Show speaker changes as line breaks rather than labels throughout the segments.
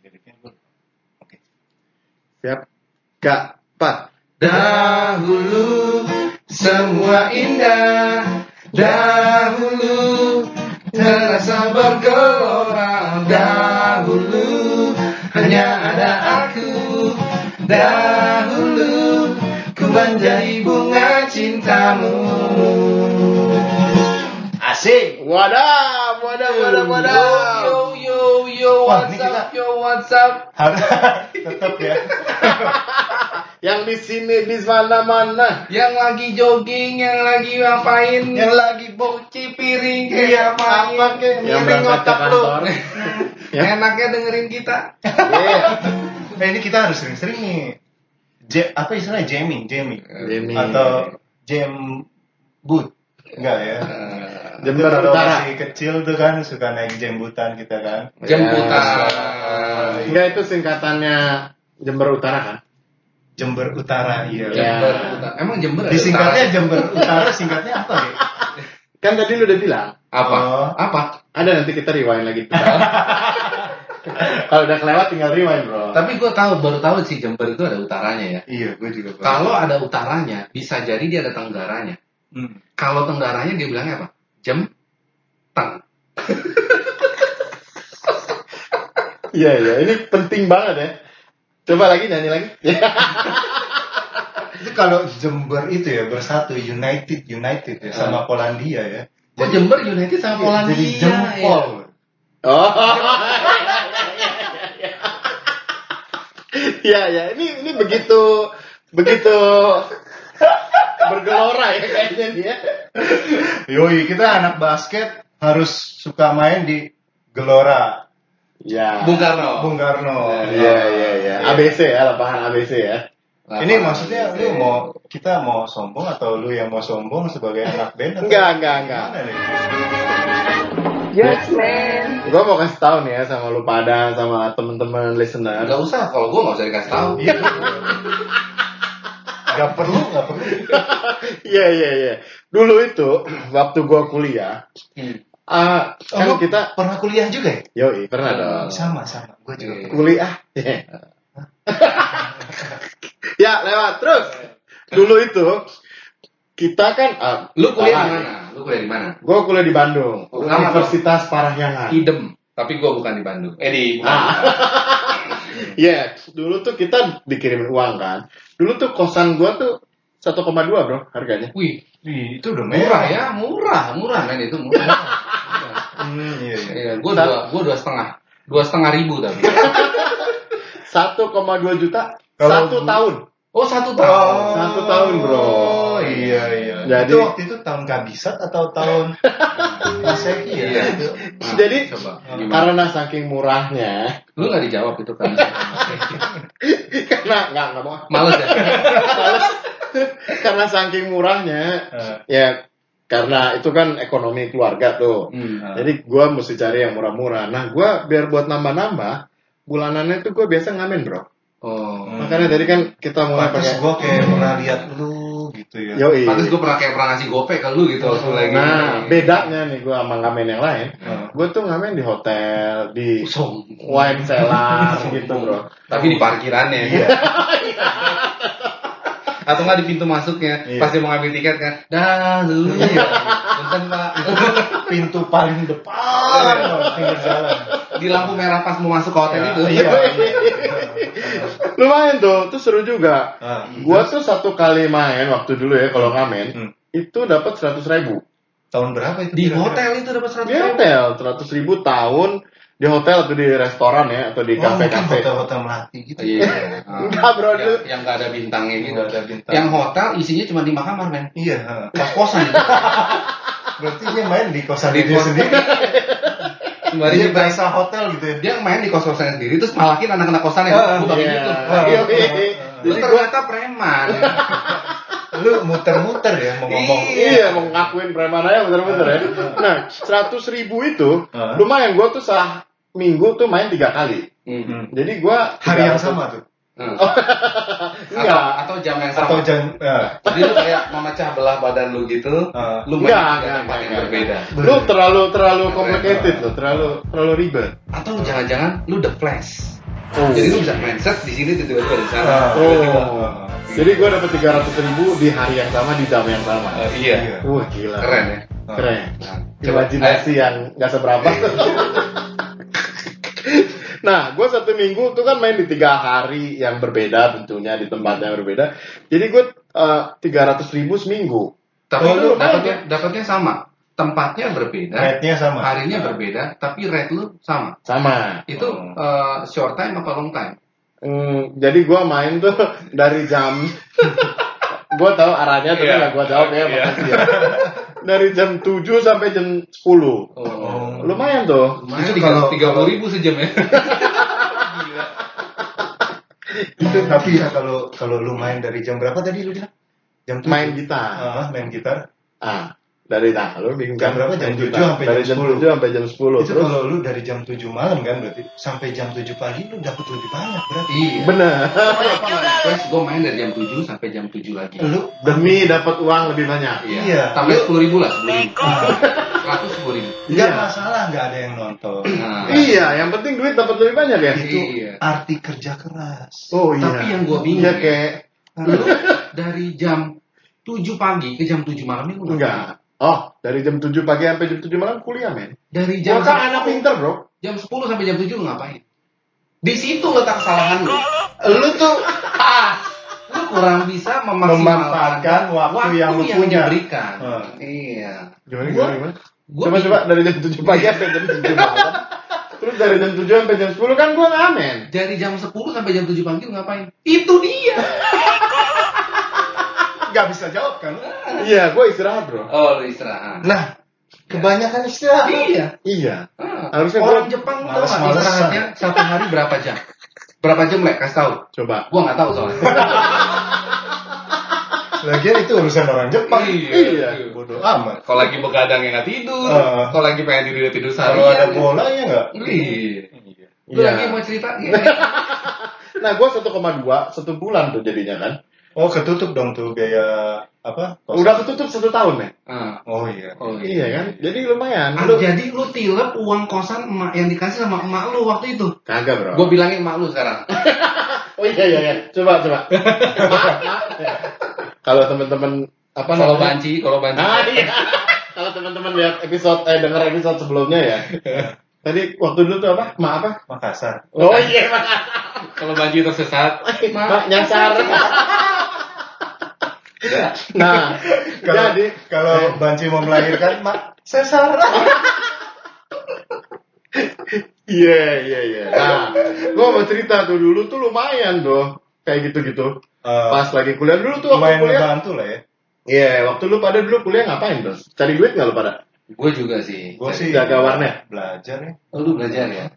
liriknya gue oke.
Siap. Kak, Pak.
Dahulu semua indah. Dahulu terasa bergelora. Dahulu hanya ada aku. Dahulu ku menjadi bunga cintamu.
Asik.
Wadah, wadah, wadah, wadah.
Yo yo yo
Wah,
what's
ini
up?
Kita-
yo what's up?
Harus tetap ya.
Yang di sini di mana-mana.
Yang lagi jogging, yang lagi ngapain
yang lagi bau
Cuci piring
Iya,
kayak ngapain
apa
Yang
miring
berangkat ke
otak lu.
Ya.
Enaknya dengerin kita.
Iya.
nah ini kita harus sering-sering nih. Ja- apa istilahnya? Jamming jamming.
Jamming.
atau jam boot. Enggak ya
Jember Utara.
masih kecil tuh kan suka naik jambutan kita kan
Jemputan
Enggak itu singkatannya Jember Utara kan?
Jember Utara iya
Ya.
Jember Utara. Emang Jember
disingkatnya
utara?
Jember Utara singkatnya apa ya
Kan tadi lu udah bilang.
apa?
Oh.
Apa?
Ada nanti kita rewind lagi. Kalau udah kelewat tinggal rewind bro.
Tapi gue tahu baru tahu sih Jember itu ada utaranya ya.
iya gue juga baru.
Kalau ada utaranya, bisa jadi dia ada tenggaranya.
Hmm.
Kalau tenggaranya dia bilangnya apa? Jem teng.
Iya iya ini penting banget ya. Coba lagi nyanyi lagi.
itu kalau Jember itu ya bersatu United United ya sama Polandia ya
Oh Jember United sama Polandia.
jadi jempol
Oh. Iya ya ini ini begitu begitu bergelora ya kayaknya dia.
Yoi, kita anak basket harus suka main di Gelora
Ya.
Bung Karno.
Bung Karno.
Iya iya iya. ABC ya lapangan ABC ya.
Ini maksudnya lu mau kita mau sombong atau lu yang mau sombong sebagai anak band? atau
Enggak, enggak, enggak.
Yes man.
Gue mau kasih tahu nih ya sama lu pada sama temen-temen listener.
Gak usah, kalau gue gak usah dikasih tahu.
Gak perlu, gak perlu.
Iya iya iya. Dulu itu waktu gue kuliah,
Hmm.
ah kan
Oh, lu
kita
pernah kuliah juga ya?
yoi pernah dong.
Sama, sama. Gue juga.
Iya.
kuliah. ya lewat terus. Dulu itu kita kan ah,
Lu kuliah
ah,
di mana? Lu kuliah di mana?
Gue kuliah di Bandung,
Oh,
Universitas Parahyangan.
Idem. Tapi gue bukan di Bandung. Eh di bukan.
Ah. Iya, dulu tuh kita dikirimin uang kan. Dulu tuh kosan gua tuh 1,2 bro harganya.
Wih,
Ih, itu udah
murah ya, murah, murah men itu murah.
Hmm, iya, iya.
Iya, gue dua, gue dua setengah, dua setengah ribu tapi.
1,2 juta
Kalau
satu
gua-
tahun.
Oh satu tahun.
Satu tahun, bro.
Iya, iya.
Jadi-
itu waktu itu tahun kabisat atau tahun Masehi ya?
Iya.
Itu.
Nah,
Jadi
coba, gimana?
karena saking murahnya,
Lu nggak dijawab itu kan?
karena nggak nggak mau,
Males ya?
Males. karena saking murahnya,
Eh,
ya karena itu kan ekonomi keluarga tuh.
Hmm.
Jadi gua mesti cari yang murah-murah. Nah gua biar buat nambah-nambah, bulanannya tuh gua biasa ngamen bro.
Oh.
Makanya tadi kan kita mulai pakai
gue kayak pernah lihat lu gitu ya.
Yoi.
Pantes gue pernah kayak pernah ngasih gope ke lu gitu waktu lagi.
Nah, bedanya nih gue sama ngamen yang lain.
Hmm.
Gue tuh ngamen di hotel, di
Sombong.
wine cellar gitu bro.
Tapi di parkirannya.
Iya.
Atau nggak di pintu masuknya.
Iya.
Pas dia mau ngambil tiket kan. Dahulu.
Iya.
Punten pak.
Pintu paling depan pinggir jalan.
Di lampu merah pas mau masuk ke hotel itu.
Iya.
Lumayan tuh, tuh seru juga.
Ah,
Gue tuh satu kali main waktu dulu ya kalau ngamen,
Hmm.
itu dapat seratus ribu.
Tahun berapa itu?
Di hotel itu dapat seratus
Di hotel, seratus ribu tahun di hotel atau di restoran ya atau di
Oh, mungkin
kafe-kafe.
hotel-hotel melati gitu.
Iya.
Enggak, bro,
Yang, yang nggak ada bintangnya gitu.
Nggak ada bintang.
Yang hotel isinya cuma lima kamar men.
Iya. ha.
Kos-kosan.
Berarti dia main di kosan
Di
dia
kos-
sendiri.
Sembari
Dia berasa hotel gitu ya.
dia main di kos-kosannya sendiri terus malakin anak-anak kosannya.
Ah,
Lu bagi
Iya.
gitu.
Iya, iya.
Lu
Jadi gue
ternyata preman.
Lu muter-muter ya mau ngomong.
Iya, mau ngakuin preman aja bener-bener ya. Nah, seratus ribu itu
Ah.
lumayan. Gue tuh sah minggu tuh main tiga kali.
Hmm.
Hmm.
Jadi gue
Hari yang sama tuh.
Hmm.
Enggak.
Atau, atau jam yang sama.
Atau jam ya.
Jadi lu kayak memecah belah badan lu gitu.
Ah.
lu main
Enggak, enggak, enggak,
yang
enggak.
berbeda.
Lu terlalu terlalu complicated loh, terlalu terlalu ribet.
Atau jangan-jangan lu the flash.
Oh.
Jadi lu bisa main set di sini tiba-tiba di sana.
Ah.
Tiba-tiba.
Oh. Jadi gue dapat 300 ribu di hari yang sama di jam yang sama.
Eh, iya.
Iya.
Wah gila.
Keren ya.
Keren.
Nah, coba
Imajinasi yang nggak seberapa. nah, gue satu minggu tuh kan main di tiga hari yang berbeda tentunya di tempat yang berbeda. Jadi gue tiga ratus ribu seminggu.
Tapi
Oh,
lu dapatnya dapatnya sama. Tempatnya berbeda,
Rate-nya sama.
harinya berbeda, tapi rate lu sama.
Sama.
Itu
Oh.
eh, short time apa long time?
Hmm, jadi gue main tuh dari jam gue tahu arahnya tapi
Iya.
nggak gue jawab ya
Iya.
makasih ya. dari jam 7 sampai jam 10
Oh.
Lumayan tuh
Lumayan
Itu
tiga
kalau-
tiga puluh ribu sejam ya. Gila.
Itu tapi ya kalau kalau lu main dari jam berapa tadi lu bilang? Jam tujuh?
main gitar
Ah, main gitar.
ah dari nah lu bingung
Jam berapa? Jam 7
gitar.
sampai
dari
jam
jam
10.
7 sampai jam 10
itu
terus
kalau lu dari jam 7 malam kan berarti sampai jam 7 pagi lu dapat lebih banyak berarti.
Iya.
bener
Apa nggak request gue main dari jam 7 sampai jam 7 lagi.
Lu
demi dapat uang lebih banyak
Iya.
Tambah sepuluh ribu lah, sepuluh ribu. Seratus sepuluh ribu.
nggak
Iya.
masalah nggak ada yang nonton.
Nah.
iya yang penting duit dapat lebih banyak ya
Itu
Iya.
arti kerja keras.
oh iya
Tapi yang gua bingung
Iya,
ya.
kayak
Lu dari jam 7 pagi ke jam 7 malam itu
enggak oh dari jam 7 pagi sampai jam 7 malam kuliah men
Dari jam
kan anak pinter bro
jam 10 sampai jam 7 lu ngapain? Di situ letak kesalahan lu.
Lu tuh
Ah, lu kurang bisa
Memanfaatkan waktu yang lu punya.
diberikan.
Hmm.
Iya.
gimana
Gua-
gimana, gimana?
Gua
coba coba dari jam 7 pagi sampai jam 7 malam terus dari jam 7 sampai jam 10 kan gua ngamen
dari jam 10 sampai jam 7 pagi lu ngapain? Itu dia.
nggak bisa jawab kan?
iya gua istirahat bro
Oh, lu istirahat.
Nah, kebanyakan istirahat.
Iya.
iya
Ah,
Harusnya
orang
gua
Jepang lu
males-malesan.
istirahatnya satu hari berapa jam? Berapa jam lek? Kasih tahu.
coba
Gua nggak tahu soalnya.
Lagian itu urusan orang Jepang.
Iya.
Bodoh amat.
Kalau lagi begadang ya nggak tidur.
Ah.
Kalau lagi pengen tidur ya tidur seharian.
Kalau ada bola ya nggak?
Iya. Lu
Iya.
lagi mau cerita? Iya.
nah gua 1,2 satu bulan tuh jadinya kan
Oh ketutup dong tuh biaya apa?
Udah ketutup satu tahun men
Ah.
Oh iya.
Oh,
iya kan jadi lumayan
Ah,
Lu-
jadi lu tilep uang kosan emak yang dikasih sama emak lu waktu itu.
kagak bro
Gue bilangin emak lu sekarang.
Oh iya iya iya. Coba coba. Kalau teman-teman apa
Kalau banci, kalau banci.
Ah iya. Kalau teman-teman lihat episode eh dengar episode sebelumnya ya. Tadi waktu dulu tuh apa? Ma apa?
Makassar.
Oh iya, Mak.
Kalau banci tersesat.
Mak nyasar. Nah,
Kalau
jadi
kalau Banci mau melahirkan, mak sesar.
iya iya iya. Nah, gua mau cerita tuh dulu tuh lumayan tuh kayak gitu-gitu.
Eh,
Pas lagi kuliah dulu tuh waktu
lumayan
kuliah.
ngebantu lah ya.
Iya, waktu lu pada dulu kuliah ngapain tuh? Cari duit nggak lu pada?
Gue juga sih.
Gue sih
Jaga warnet.
Belajar ya.
Oh, lu belajar ya?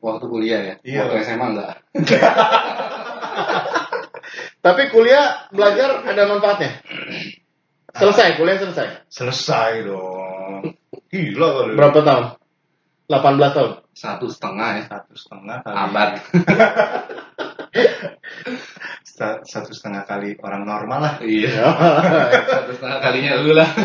Waktu kuliah ya?
Iya.
Waktu SMA enggak?
Tapi kuliah belajar ada manfaatnya. Selesai, kuliah selesai.
Selesai dong. Gila kali.
Berapa tahun? 18 tahun.
Satu setengah ya.
Satu setengah kali.
Abad.
Satu setengah kali orang normal lah.
Iya. Satu setengah kalinya lu lah.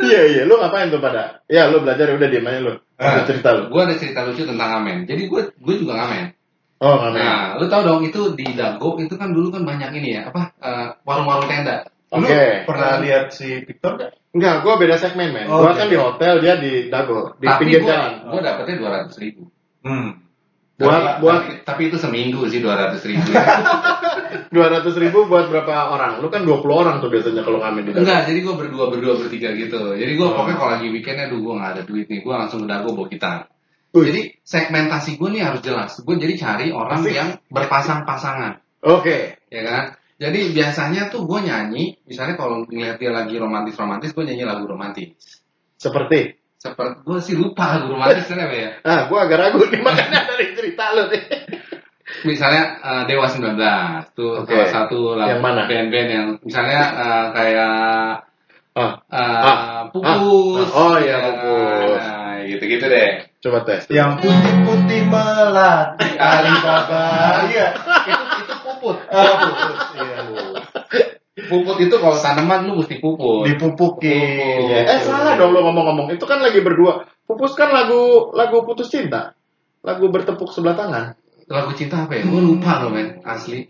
Iya iya, lu ngapain tuh pada? Ya lu belajar ya udah diem aja lu.
Ah.
Lu cerita lu.
Gue ada cerita lucu tentang ngamen. Jadi gue gue juga ngamen.
Oh ngamen.
Nah, lu tau dong itu di Dago itu kan dulu kan banyak ini ya apa eh, warung-warung tenda.
Oke.
Lu pernah lihat si Victor gak?
Enggak, gua beda segmen men.
Oh,
gua
oke.
kan di hotel, dia di Dago, di
tapi
pinggir
gue
jalan.
gue dapetnya dua ratus ribu.
Hmm.
Buat
Tapi-
buat
tapi, tapi itu seminggu sih dua ratus ribu.
dua ratus ribu buat berapa orang? Lu kan 20 orang tuh biasanya kalau ngamen di Dago.
Enggak, jadi gue berdua berdua bertiga gitu. Jadi gue
Oh.
pokoknya kalau lagi weekendnya, aduh gue nggak ada duit nih, gue langsung ke Dago bawa gitar.
Wih.
Jadi segmentasi gue nih harus jelas. Gue jadi cari orang
Asik.
yang berpasang-pasangan,
Oke.
ya kan? Jadi biasanya tuh gue nyanyi, misalnya kalau ngeliat dia lagi romantis-romantis, gue nyanyi lagu romantis.
Seperti
Seperti gue sih lupa lagu romantis apa ya?
Ah, gua agak ragu nih makanya dari cerita lu nih.
Misalnya eh, Dewa 19 tuh
Oke.
salah satu lagu
Yang mana?
band-band yang misalnya eh, kayak
Ah,
eh,
Ah.
Pupus.
Ah. Oh, iya,
ya,
Pupus.
Nah, gitu-gitu deh.
Coba tes.
Yang putih-putih melati Alibaba. Iya.
itu itu puput.
Ah, pupus. Iya.
Puput itu kalau tanaman lu mesti puput.
Dipupukin.
Iya.
Eh salah dong lu ngomong-ngomong. Itu kan lagi berdua. Pupus kan lagu lagu putus cinta. lagu bertepuk sebelah tangan.
Lagu cinta apa ya? Gue lupa loh men, asli.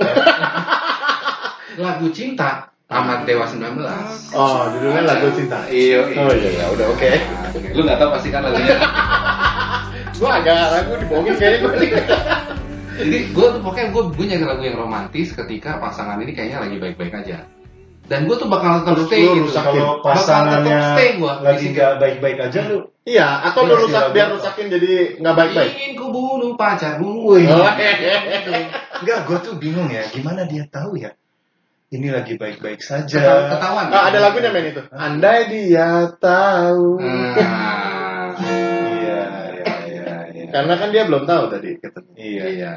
lagu cinta Amat Dewa 19.
Oh, judulnya lagu cinta.
Iya,
Oh iya, iya, udah oke.
Lu gak tahu pasti kan lagunya.
Gua agak ragu dibohongin kayaknya gue.
Jadi gue tuh pokoknya gue gue nyari lagu yang romantis ketika pasangan ini kayaknya lagi baik-baik aja. Dan gue tuh bakal tetap
Terus
stay
lu
gitu.
rusak
Kalau pasangannya
stay gua
lagi nggak baik-baik aja lu.
Iya, atau lu
Iya,
rusak
iya,
biar
iya.
rusakin jadi nggak baik-baik.
Ingin ku bunuh pacarmu.
Wih.
Oh,
Enggak, gue tuh bingung ya, gimana dia tahu ya? Ini lagi baik-baik saja.
Keta- Ketahuan.
Ah, ada lagunya men itu. Andai dia tahu.
Nah,
Iya, iya, iya, iya.
Karena kan dia belum tahu tadi katanya.
Iya,
iya.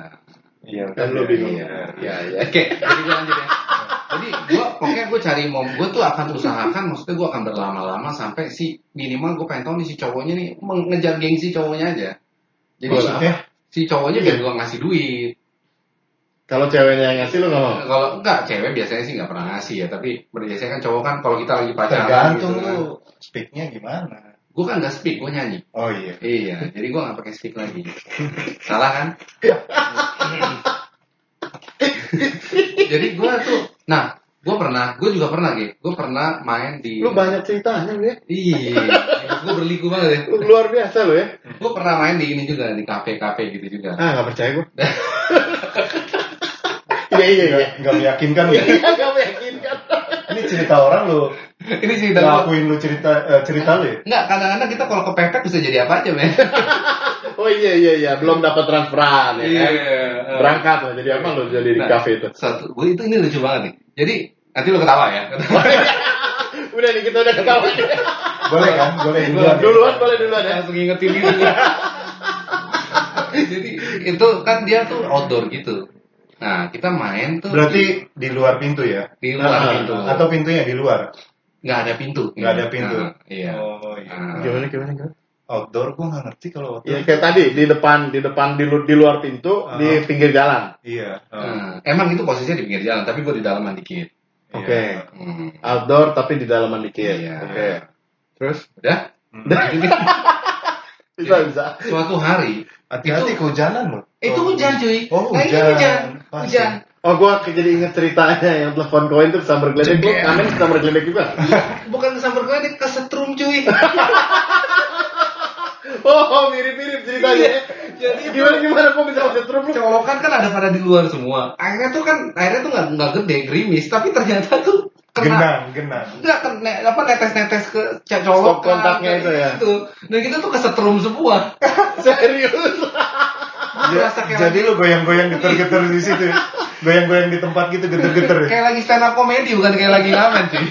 iya.
Kan
udah,
lu bingung.
Iya, iya, iya. Oke, jadi gue lanjut ya. Jadi gue pokoknya gue cari mom gue tuh akan usahakan, maksudnya gue akan berlama-lama sampai si minimal gue pengen tahu nih si cowoknya nih mengejar gengsi cowoknya aja. Jadi
Maksudnya?
si cowoknya biar gue ngasih duit.
Kalau ceweknya yang ngasih lu nggak mau.
Kalau enggak cewek biasanya sih nggak pernah ngasih ya, tapi biasanya kan cowok kan kalau kita lagi pacaran
Tergantung
gitu kan.
speaknya gimana.
Gue kan nggak speak, gue nyanyi.
Oh iya.
Iya, jadi gue nggak pakai speak lagi. Salah kan? jadi gue tuh, nah, gue pernah, gue juga pernah gitu. Gue pernah main di.
Lu banyak ceritanya lu ya.
Iya, gue berliku banget ya.
Lu luar biasa lu ya.
Gue pernah main di ini juga, di kafe-kafe gitu juga.
Ah nggak percaya gua. Iya iya iya.
Nggak, nggak meyakinkan lu.
Iya nggak meyakinkan.
Ini cerita orang lu.
ini cerita.
Ngakuin lu cerita eh, cerita lu ya?
Enggak, kadang-kadang kita kalau kepepet bisa jadi apa aja, men.
Oh iya iya iya. Belum dapat transferan ya. kan? Berangkat lah. Jadi apa lu jadi di
Nah,
kafe itu?
Satu, gue itu ini lucu banget nih. Jadi nanti lu ketawa ya.
Udah nih kita udah ketawa.
Boleh kan? Boleh duluan.
Duluan boleh duluan ya.
langsung ngingetin gitu. Jadi itu kan dia tuh outdoor gitu. Nah kita main tuh
Berarti di luar pintu ya?
di, di luar
Ah,
pintu.
Atau pintunya di luar?
nggak ada pintu.
Nggak ada pintu.
Nah, iya.
Oh iya.
Nah,
Gimana gimana gimana?
Outdoor gua nggak ngerti kalau outdoor.
Ya kayak tadi di depan di depan di, lu- di luar pintu
Ah.
di pinggir jalan.
Iya. oh,
nah, emang itu posisinya di pinggir jalan, tapi gue di dalaman dikit.
iya.
Oke.
Hmm.
Outdoor tapi di dalaman dikit.
Iya.
Oke. Terus
Udah?
Hmm.
Jadi,
bisa bisa.
suatu hari
Hati-hati
Itu-
kehujanan loh.
itu hujan cuy.
Oh,
Nah, ini
hujan.
Hujan.
Pas,
Hujan.
Oh gua ke- jadi inget ceritanya yang telepon koin tuh kesambar geledek. Lu
Jengkel.
ngamen kesambar geledek juga.
Bukan kesambar gue, dia kesetrum cuy.
Oh mirip-mirip ceritanya. ya.
Jadi itu-
gimana gimana kok bisa kesetrum lu?
colokan kan ada pada di luar semua. Akhirnya tuh kan airnya tuh nggak nggak gede, gerimis, tapi ternyata tuh kena
Genang, genang.
nggak kena apa netes-netes ke ca-
Stop
colokan
kontaknya
kayak
itu ya?
gitu. Dan kita tuh kesetrum semua.
Serius.
Ja-
kayak
jadi
lagi,
lu goyang-goyang geter-geter di situ. ya? Goyang-goyang di tempat gitu geter-geter. ya?
kayak lagi stand up komedi bukan kayak lagi ngamen cuy.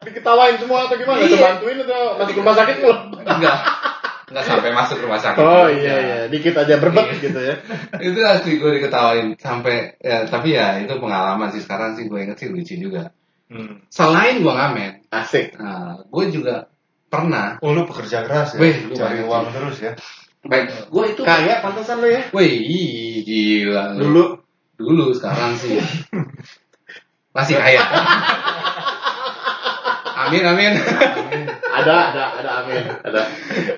Diketawain semua atau gimana?
Iya.
Bantuin atau masuk rumah sakit belum?
Enggak. Enggak sampai masuk rumah sakit.
Oh iya iya, dikit aja berbet
Iya.
gitu ya.
itu asli gue diketawain sampai ya tapi ya itu pengalaman sih sekarang sih gue inget sih lucu juga.
Hmm.
Selain gue ngamen,
Asik.
nah, gue juga pernah
Oh lu pekerja keras ya?
Wih, lu
Cari uang
sih.
terus ya?
Baik gue itu
Kaya pantesan lu ya.
Wih, ih, gila. lu.
Dulu
Dulu, sekarang sih. Masih kaya. amin, amin.
ada ada ada amin ada.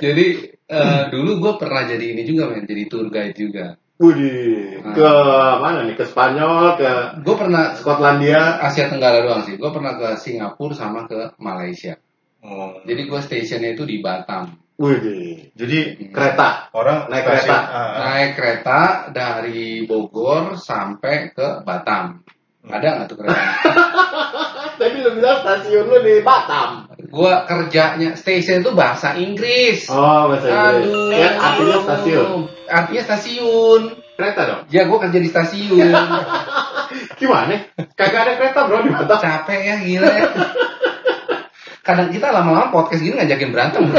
jadi, eh, dulu gue pernah jadi ini juga, men. Jadi tour guide juga.
Wih, ke mana nih? Ke Spanyol, ke
Gue pernah
Skotlandia.
Asia Tenggara doang sih. Gue pernah ke Singapura sama ke Malaysia.
Oh.
Jadi gue stationnya itu di Batam.
Wih,
Jadi
kereta.
orang
Naik
stasiun-
kereta.
ah.
Naik kereta dari Bogor sampai ke Batam. Ada nggak tuh kereta?
Tadi lu bilang stasiun lu di Batam.
gue kerjanya station itu bahasa Inggris.
Oh, bahasa Inggris.
Aduh.
Ya, artinya stasiun.
Artinya stasiun.
Kereta dong.
Ya gue kerja di stasiun.
Gimana? Kagak ada kereta bro di Batam.
Capek ya gila ya. Kadang kita lama-lama podcast gini ngajakin berantem.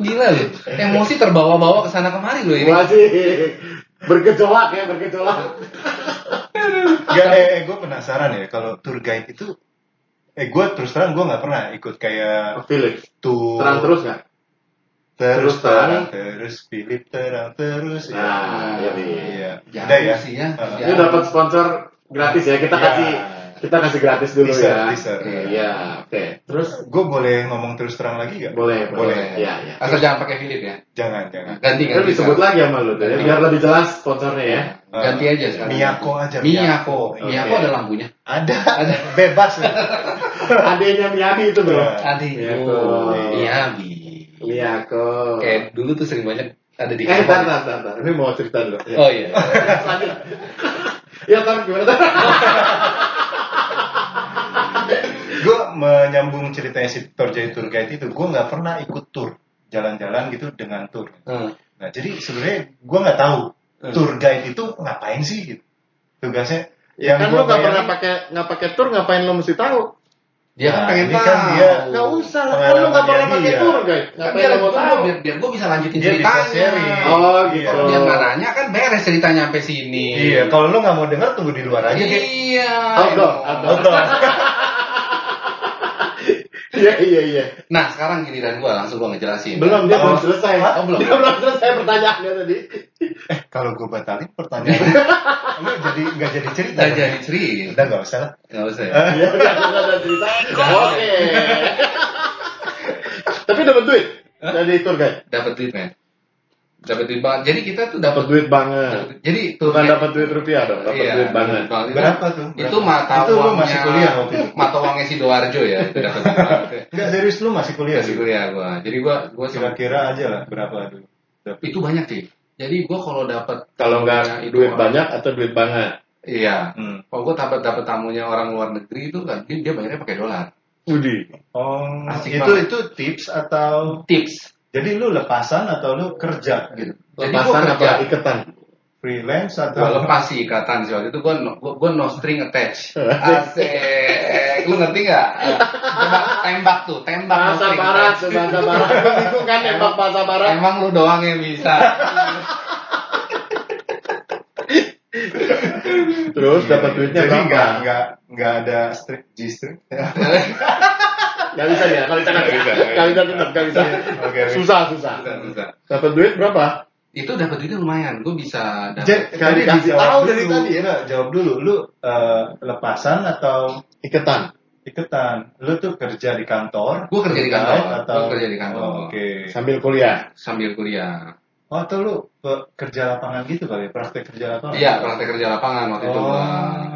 Gila loh. Emosi terbawa-bawa ke sana kemari loh ini.
Masih bergejolak ya, bergejolak.
Gak, eh, eh gue penasaran ya kalau tour guide itu eh gue terus terang gue nggak pernah ikut kayak
Philip,
tour
terang terus nggak?
terus
Terus
terang
terang.
terus Philip terang terus ya.
Nah, jadi
iya
Jauh
udah ya
sih ya.
Heeh.
Ini dapat sponsor gratis ya. Kita
Iya.
kasih Kita kasih gratis dulu
Teaser,
ya.
teaser.
Iya, oke. Terus
Gue boleh ngomong terus terang lagi gak?
boleh, boleh.
Boleh.
Iya, iya.
Asal jangan pakai Philip ya.
Jangan, jangan.
Ganti
Kan
ganti.
disebut lagi sama lu tuh ya, biar lebih jelas sponsornya ya.
Ganti aja sekarang.
Miyako aja.
Miyako. Miyako ada lampunya.
Ada, ada. Bebas.
Adanya Miyabi itu bro.
Iya.
Aduh.
Miyako.
Miyabi.
Miyako.
Kayak dulu tuh sering banyak ada di
Eh, bentar, bentar, bentar. Ini mau cerita dulu. Ya.
Oh iya.
Lanjut. Ya, Tar, gimana,
menyambung ceritanya si Torjay Tour Guide itu, gue nggak pernah ikut tour. Jalan-jalan gitu dengan tour.
Hmm.
Nah, jadi sebenarnya gue nggak tahu
Hmm.
tour guide itu ngapain sih gitu. Tugasnya
Ya kan
gua
lu nggak pernah pakai nggak pakai tour ngapain lu mesti tahu?
Dia kan
Nah,
pengen tahu.
kan dia-
Nggak usah kan lu nggak pernah pakai
iya.
tour guys.
Kan
Ngapain
biar
mau tahu?
biar, biar gue bisa lanjutin
Dia
ceritanya.
Oh gitu.
Kalau dia nggak nanya kan beres ceritanya sampai sini.
Iya, kalau lu nggak mau denger tunggu di luar aja. Kayak.
Iya.
Outdoor, outdoor. Iya iya iya.
Nah sekarang giliran gue langsung gue ngejelasin.
Belum dia belum selesai.
Oh, belum.
Dia belum selesai pertanyaannya tadi.
Eh, kalau gue batalin pertanyaan, lu jadi nggak jadi cerita.
Nggak jadi cerita.
Udah nggak usah lah.
Nggak usah ya.
Iya udah udah udah cerita. Oke. Tapi dapat duit dari tour guide.
Dapat duit men. Dapat duit banget. Jadi kita tuh
Dapat duit banget.
Jadi tuh
Bukan dapat duit rupiah dong, dapat
Iya,
duit banget.
Itu,
Berapa tuh?
Itu
Berapa?
mata
Itu
uangnya.
masih kuliah waktu itu?
Mata uangnya si Doarjo ya. Itu dapat duit banget.
Enggak serius lu masih kuliah
Masih
sih.
kuliah gue. Jadi gue gue
Kira-kira aja lah berapa. Dapet.
itu banyak sih. Jadi gue kalau dapat
Kalau nggak
itu
duit
orang-
banyak atau duit banget.
Iya.
Hmm.
Kalau gue dapat dapat tamunya orang luar negeri itu kan dia, dia bayarnya pakai dolar.
Udi.
Oh,
Asik
itu
banget.
itu tips atau
Tips.
Jadi lu lepasan atau lu kerja gitu?
Lepasan
gua
apa
kerja.
iketan?
Freelance
Gue
atau
lepas sih ikatan sih waktu itu gue no, gua, gua no string attach. Asik. Lu ngerti nggak? Tembak, tembak tuh, tembak no
Bahasa
string
barat, bahasa barat. Itu kan nembak bahasa barat.
Emang lu doang yang bisa.
Terus dapat duitnya
jadi
berapa?
nggak nggak nggak ada string G string?
Nggak bisa ya, kalau bisa nggak bisa. Nggak bisa tetap, nggak bisa. Susah, susah. Dapat duit berapa?
Itu dapat duitnya lumayan. Gue bisa
Jadi
dapat.
tadi
dikasih
dijawab
tahu dari tadi ya.
Jawab dulu. Lu eh, lepasan atau
Iketan.
iketan? Lu tuh kerja di kantor?
Gua kerja di kantor.
Atau
Gua kerja di kantor.
Oh, Oke.
Sambil kuliah.
sambil kuliah.
Oh, atau lu eh, kerja lapangan gitu kali? ya? Praktek kerja lapangan?
Iya, praktek kerja lapangan waktu itu.
Oh.
gua.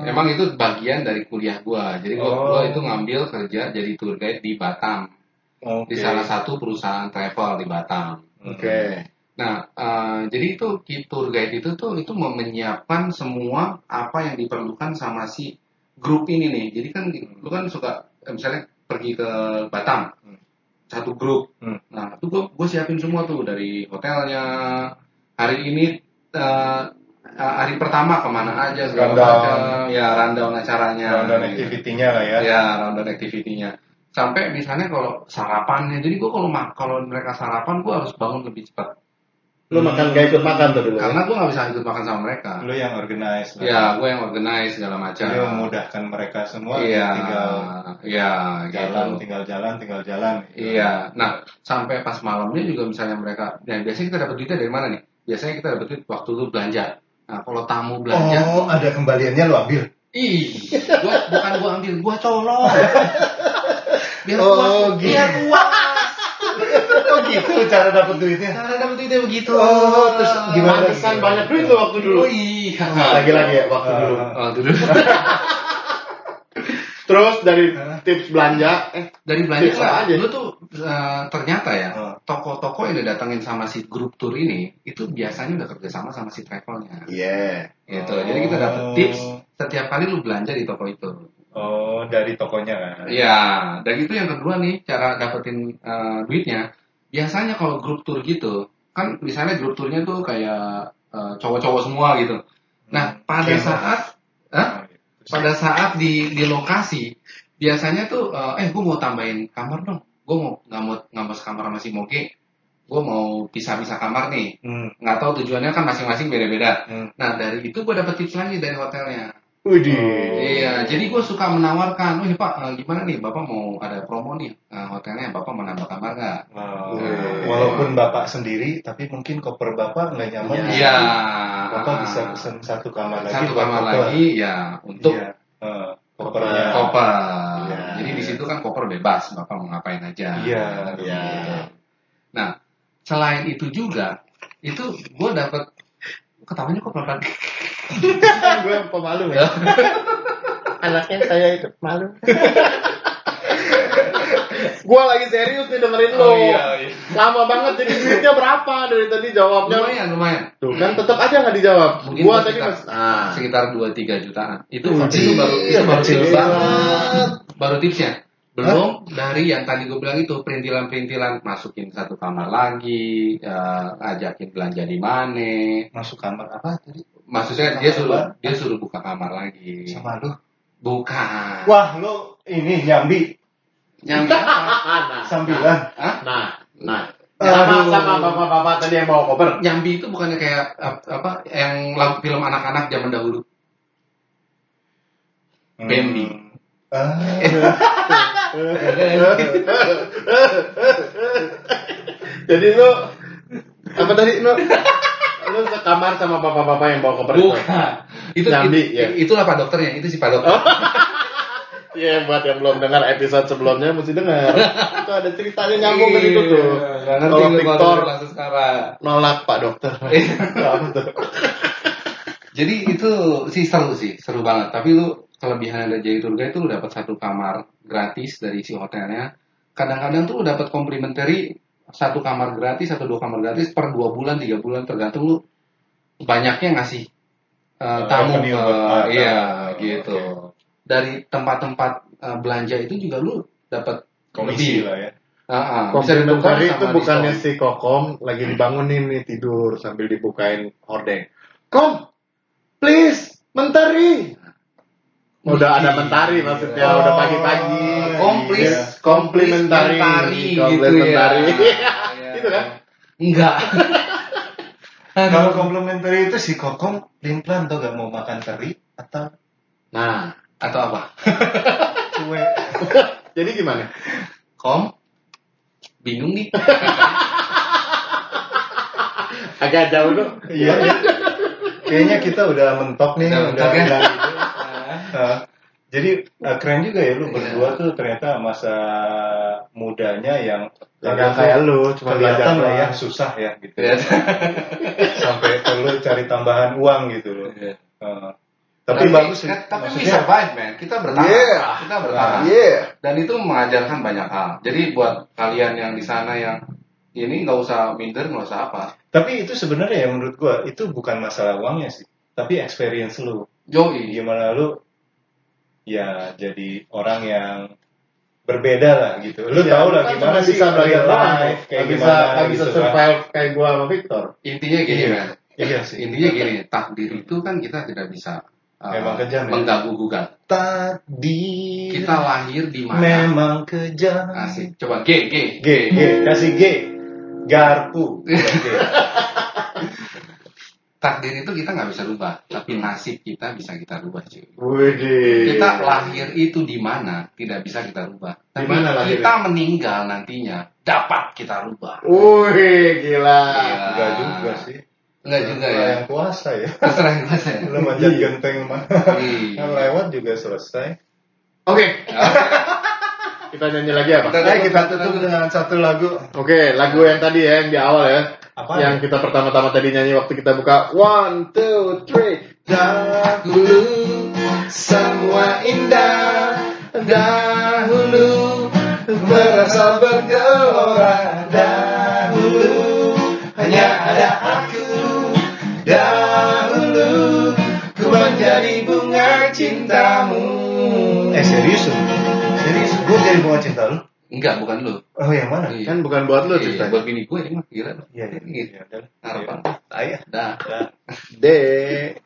Emang itu bagian dari kuliah gua. Jadi gua,
Oh.
gua itu ngambil kerja jadi tour guide di Batam.
Oke.
Di salah satu perusahaan travel di Batam.
Oke.
Nah, eh, jadi itu tour guide itu tuh itu menyiapkan semua apa yang diperlukan sama si grup ini nih. Jadi kan lu kan suka misalnya pergi ke Batam. Satu grup.
Hmm.
Nah, itu gue gue siapin semua tuh dari hotelnya. Hari ini eh, eh, hari pertama ke mana aja segala
Rundown.
macam. Ya, rundown acaranya.
Rundown activity-nya lah ya.
Ya, rundown activity-nya. Sampai misalnya kalau sarapannya, jadi gue kalau kalau mereka sarapan gue harus bangun lebih cepat.
Lu makan gak ikut makan tuh dulu. ya?
Karena gue nggak bisa ikut makan sama mereka.
Lu yang organize lah.
Ya, gue yang organize segala macam.
Jadi memudahkan mereka semua
Iya,
tinggal
iya,
jalan,
gitu.
tinggal jalan, tinggal jalan. gitu.
Iya. Nah, sampai pas malamnya juga misalnya mereka, dan biasanya kita dapat duitnya dari mana nih? Biasanya kita dapat duit waktu lu belanja. Nah, kalau tamu belanja,
Oh, ada kembaliannya lu ambil.
ih, gua, bukan gua ambil, gua colong. Biar
Oh,
puas,
gitu.
biar puas.
Oh gitu cara dapat duitnya.
Cara dapat duitnya begitu.
Oh, terus gimana?
Pantesan banyak duit lu waktu dulu.
Oh iya.
Lagi-lagi ya waktu
Ah.
dulu.
Oh, dulu.
Terus dari tips belanja, eh
Dari belanja
Tips
lah,
aja.
lu tuh eh, ternyata ya,
Hmm.
toko-toko yang didatengin sama si grup tour ini, itu biasanya udah kerjasama sama si travelnya.
iya.
Gitu. Jadi kita dapat
Oh.
tips setiap kali lu belanja di toko itu.
Oh, dari tokonya kan.
Iya, dan itu yang kedua nih cara dapetin eh, duitnya. Biasanya kalau grup tour gitu, kan misalnya grup tournya tuh kayak eh, cowok-cowok semua gitu. Nah, pada
Geng.
saat, Hah?
Oh, gitu.
pada saat di di lokasi, biasanya tuh, eh, eh gue mau tambahin kamar dong. Gue mau nggak mau nggak mau sekamar sama si Moge. Gue mau pisah-pisah kamar nih.
Hmm.
Nggak tahu tujuannya kan masing-masing beda-beda.
Hmm.
Nah dari itu gue dapet tips lagi dari hotelnya.
Widih.
Iya, jadi gue suka menawarkan, oh Pak, eh, gimana nih, Bapak mau ada promo nih, eh, hotelnya, Bapak mau nambah kamar nggak?
Wow.
Iya.
Walaupun bapak sendiri, tapi mungkin koper bapak nggak nyaman. di
Iya.
situ. Bapak bisa pesen satu kamar lagi.
Satu kamar
koper.
lagi, ya, untuk
Iya. Eh, kopernya.
koper.
Iya.
Jadi di situ kan koper bebas, bapak mau ngapain aja.
Iya.
Iya.
Nah, selain itu juga, itu gue dapet ketawanya kok pelan
gue pemalu ya. Anaknya saya itu malu. gue lagi serius nih dengerin lo.
Oh, iya, iya.
Lama banget jadi duitnya berapa dari tadi jawabnya.
Lumayan, lumayan.
Tuh kan tetap aja nggak dijawab.
Mungkin
Gua
sekitar-
tadi mas. Ah.
Sekitar 2-3 jutaan. Itu, itu baru itu baru tips
banget.
Baru tipsnya. Belum dari yang tadi gue bilang itu perintilan-perintilan masukin satu kamar lagi, eh, ajakin belanja di mana.
Masuk kamar apa tadi?
Maksudnya dia suruh dia suruh buka kamar lagi.
Sama lu.
Bukan.
Wah, lu ini nyambi
Yang apa?
nah,
sambilan.
Hah?
nah, nah. Sama sama bapak-bapak tadi yang bawa koper.
Nyambi itu bukannya kayak ap- apa yang film anak-anak zaman dahulu. Bambi.
Ah,
Jadi lu apa tadi lu? Lu sekamar sama bapak-bapak yang bawa koper itu.
Bukan. Itu,
Nyambi,
itu-
ya.
itulah pak dokternya, itu si pak dokter.
Iya, buat yang belum dengar episode sebelumnya mesti dengar. itu ada ceritanya nyambung ke situ tuh.
Iya,
Kalau Victor nolak Pak Dokter. Tuh?
Jadi itu sih seru sih, seru banget. Tapi lu kelebihan dari jadi tour guide itu lu dapat satu kamar gratis dari si hotelnya. Kadang-kadang tuh lu dapat complimentary satu kamar gratis atau dua kamar gratis per dua bulan, tiga bulan tergantung lu banyaknya ngasih uh, tamu ke
buat- ah,
iya
tamu.
gitu. Dari tempat-tempat uh, belanja itu juga lu dapat
komisi
lebih.
lah ya.
Ditukar
Komplementari itu bukannya si Kokom lagi dibangunin nih tidur sambil dibukain hordeng. Kom, please, mentari. Udah ada mentari maksudnya,
Oh,
udah pagi-pagi.
komplis
Iya. Komplementari.
komplementari gitu ya.
Komplementari.
Iya.
Itu kan?
Enggak.
Kalau komplementari itu si Kokom plan tuh gak mau makan teri atau
Nah,
Atau apa?
jadi gimana?
Kom? Bingung nih.
Agak jauh tuh.
Iya. Kayaknya kita udah mentok nih,
Udah
udah,
mentok ya?
udah Nah, jadi eh, keren juga ya lu berdua tuh ternyata masa mudanya yang
Enggak kayak lu, cuma belajar
kelihatan lah ya susah ya gitu.
Iya.
Sampai perlu cari tambahan uang gitu loh.
Iya.
Eh, tapi, bagus sih.
Tapi we
Maksudnya,
survive, man. Kita bertahan.
Yeah.
Kita bertahan.
Yeah.
Dan itu mengajarkan banyak hal. Jadi buat kalian yang di sana yang ini nggak usah minder, nggak usah apa.
tapi itu sebenarnya ya menurut gua itu bukan masalah uangnya sih, tapi experience lu.
Joey.
Gimana lu ya jadi orang yang berbeda lah gitu. Lu
Iya,
tahu lah
kan
gimana sih
bisa doang.
life kayak
Nggak bisa,
gimana
nggak bisa
gitu kan.
survive kayak gua sama Victor.
Intinya gini,
Iya.
man.
Iya sih.
Intinya gini, takdir itu kan kita tidak bisa uh,
Memang kejam ya?
mengganggu gugat.
Tadi
Kita lahir di mana?
memang kejam.
Asik. Coba G, G.
G, G, kasih G. Garpu. G.
Takdir itu kita nggak bisa rubah, tapi nasib kita bisa kita rubah, cuy.
Widih.
Kita lahir itu di mana tidak bisa kita rubah. Tapi
mana lahirnya?
kita meninggal nantinya dapat kita rubah.
Wih, gila.
Iya.
Enggak juga sih.
Enggak juga ya.
Yang kuasa ya.
Terserah kita saya.
Lu manjat genteng mah.
Iya.
Yang lewat juga selesai.
Oke, kita nyanyi lagi apa?
Kita-
Ayo kita tutup dengan satu lagu.
Oke, lagu yang tadi ya, yang di awal ya.
Apa?
Yang kita pertama-tama tadi nyanyi waktu kita buka. One, two, three.
Dahulu semua indah Dahulu merasa bergelora Dahulu hanya ada aku Dahulu ku menjadi bunga cintamu
Eh serius? Serius? Gue jadi bunga cinta lu?
Enggak, bukan lu
Oh yang mana?
Iya.
Kan bukan buat lu
Iya,
ceritanya.
buat bini gue ini mah gila
Iya, iya.
Gitu.
iya.
Harapan.
Iya. Ayah.
Dah
Dah.
Dek.